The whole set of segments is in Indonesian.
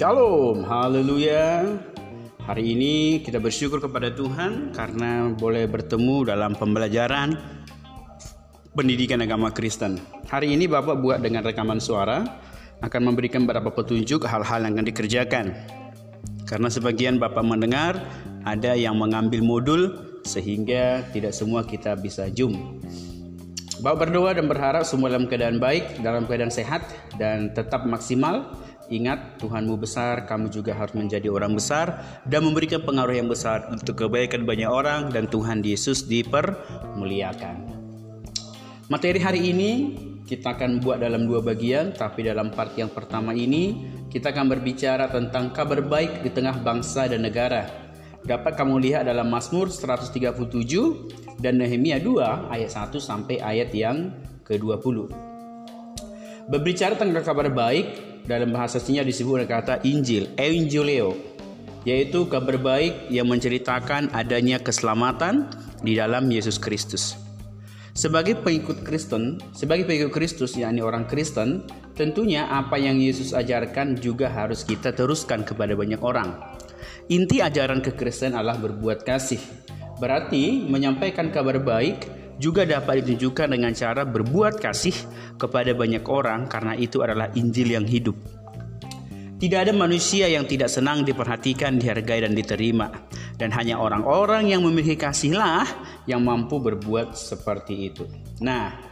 Shalom, haleluya. Hari ini kita bersyukur kepada Tuhan karena boleh bertemu dalam pembelajaran pendidikan agama Kristen. Hari ini Bapak buat dengan rekaman suara akan memberikan beberapa petunjuk hal-hal yang akan dikerjakan. Karena sebagian Bapak mendengar ada yang mengambil modul sehingga tidak semua kita bisa zoom. Bapak berdoa dan berharap semua dalam keadaan baik, dalam keadaan sehat dan tetap maksimal Ingat, Tuhanmu besar, kamu juga harus menjadi orang besar dan memberikan pengaruh yang besar untuk kebaikan banyak orang dan Tuhan Yesus dipermuliakan. Materi hari ini kita akan buat dalam dua bagian, tapi dalam part yang pertama ini kita akan berbicara tentang kabar baik di tengah bangsa dan negara. Dapat kamu lihat dalam Mazmur 137 dan Nehemia 2 ayat 1 sampai ayat yang ke-20. Berbicara tentang kabar baik, dalam bahasa Cina disebut dengan kata Injil, Evangelion, yaitu kabar baik yang menceritakan adanya keselamatan di dalam Yesus Kristus. Sebagai pengikut Kristen, sebagai pengikut Kristus yakni orang Kristen, tentunya apa yang Yesus ajarkan juga harus kita teruskan kepada banyak orang. Inti ajaran kekristenan adalah berbuat kasih. Berarti menyampaikan kabar baik juga dapat ditunjukkan dengan cara berbuat kasih kepada banyak orang karena itu adalah Injil yang hidup. Tidak ada manusia yang tidak senang diperhatikan, dihargai dan diterima dan hanya orang-orang yang memiliki kasihlah yang mampu berbuat seperti itu. Nah,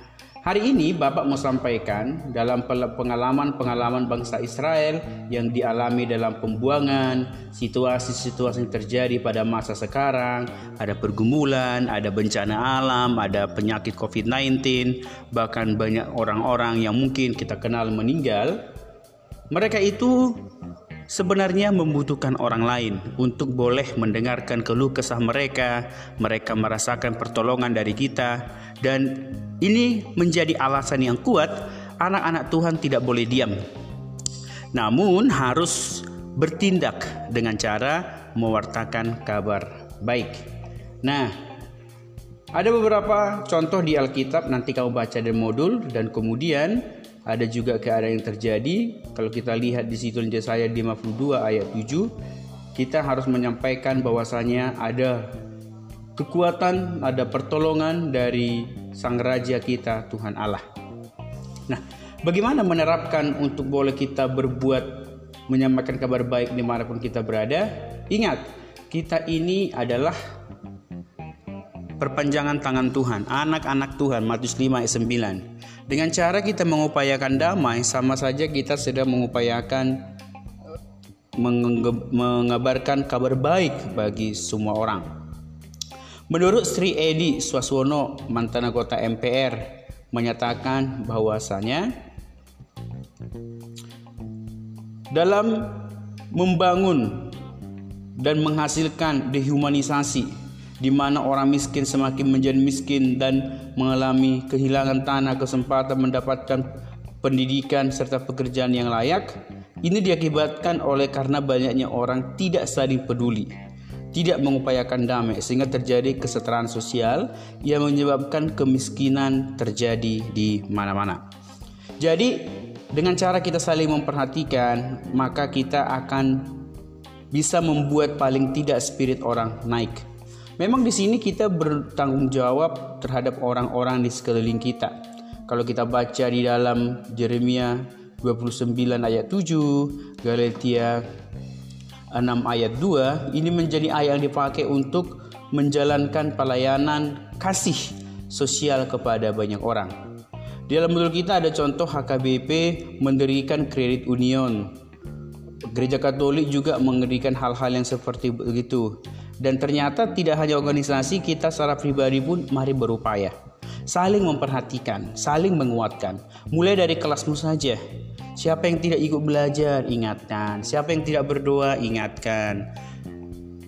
Hari ini Bapak mau sampaikan dalam pengalaman-pengalaman bangsa Israel yang dialami dalam pembuangan, situasi-situasi yang terjadi pada masa sekarang, ada pergumulan, ada bencana alam, ada penyakit COVID-19, bahkan banyak orang-orang yang mungkin kita kenal meninggal. Mereka itu sebenarnya membutuhkan orang lain untuk boleh mendengarkan keluh kesah mereka, mereka merasakan pertolongan dari kita, dan ini menjadi alasan yang kuat anak-anak Tuhan tidak boleh diam. Namun harus bertindak dengan cara mewartakan kabar baik. Nah, ada beberapa contoh di Alkitab nanti kamu baca di modul dan kemudian ada juga keadaan yang terjadi kalau kita lihat di situ Yesaya 52 ayat 7 kita harus menyampaikan bahwasanya ada kekuatan, ada pertolongan dari Sang Raja kita Tuhan Allah. Nah, bagaimana menerapkan untuk boleh kita berbuat menyampaikan kabar baik di mana pun kita berada? Ingat, kita ini adalah perpanjangan tangan Tuhan, anak-anak Tuhan, Matius 5 ayat 9. Dengan cara kita mengupayakan damai, sama saja kita sedang mengupayakan mengabarkan kabar baik bagi semua orang. Menurut Sri Edi Swaswono, mantan anggota MPR, menyatakan bahwasanya dalam membangun dan menghasilkan dehumanisasi di mana orang miskin semakin menjadi miskin dan mengalami kehilangan tanah kesempatan mendapatkan pendidikan serta pekerjaan yang layak ini diakibatkan oleh karena banyaknya orang tidak saling peduli tidak mengupayakan damai sehingga terjadi kesetaraan sosial yang menyebabkan kemiskinan terjadi di mana-mana. Jadi dengan cara kita saling memperhatikan maka kita akan bisa membuat paling tidak spirit orang naik. Memang di sini kita bertanggung jawab terhadap orang-orang di sekeliling kita. Kalau kita baca di dalam Jeremia 29 ayat 7, Galatia 6 ayat 2 ini menjadi ayat yang dipakai untuk menjalankan pelayanan kasih sosial kepada banyak orang. Di dalam modul kita ada contoh HKBP mendirikan kredit union. Gereja Katolik juga mendirikan hal-hal yang seperti begitu. Dan ternyata tidak hanya organisasi, kita secara pribadi pun mari berupaya. Saling memperhatikan, saling menguatkan. Mulai dari kelasmu saja. Siapa yang tidak ikut belajar, ingatkan. Siapa yang tidak berdoa, ingatkan.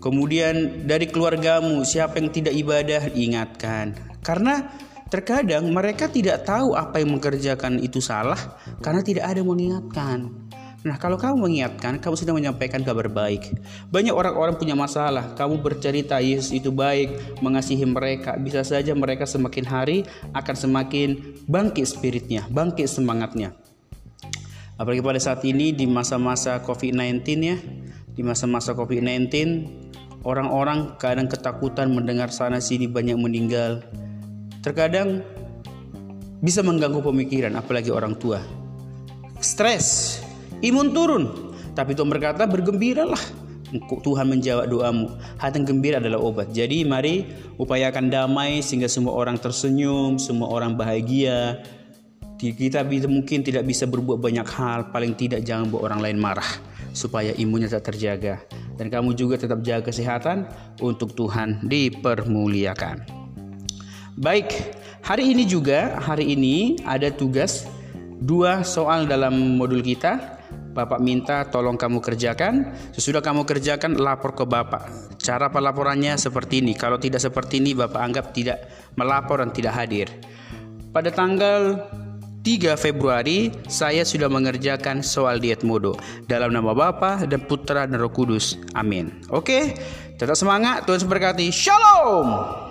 Kemudian dari keluargamu, siapa yang tidak ibadah, ingatkan. Karena terkadang mereka tidak tahu apa yang mengerjakan itu salah karena tidak ada yang mengingatkan. Nah, kalau kamu mengingatkan, kamu sudah menyampaikan kabar baik. Banyak orang-orang punya masalah. Kamu bercerita Yesus itu baik, mengasihi mereka. Bisa saja mereka semakin hari akan semakin bangkit spiritnya, bangkit semangatnya. Apalagi pada saat ini di masa-masa COVID-19 ya, di masa-masa COVID-19 orang-orang kadang ketakutan mendengar sana sini banyak meninggal. Terkadang bisa mengganggu pemikiran apalagi orang tua. Stres, imun turun. Tapi Tuhan berkata bergembiralah Tuhan menjawab doamu. Hati yang gembira adalah obat. Jadi mari upayakan damai sehingga semua orang tersenyum, semua orang bahagia. Kita mungkin tidak bisa berbuat banyak hal, paling tidak jangan buat orang lain marah supaya imunnya tetap terjaga. Dan kamu juga tetap jaga kesehatan untuk Tuhan dipermuliakan. Baik, hari ini juga hari ini ada tugas dua soal dalam modul kita Bapak minta tolong kamu kerjakan. Sesudah kamu kerjakan, lapor ke Bapak. Cara pelaporannya seperti ini. Kalau tidak seperti ini, Bapak anggap tidak melapor dan tidak hadir. Pada tanggal 3 Februari, saya sudah mengerjakan soal diet modo. Dalam nama Bapa dan Putra dan Roh Kudus. Amin. Oke, tetap semangat. Tuhan memberkati. Shalom.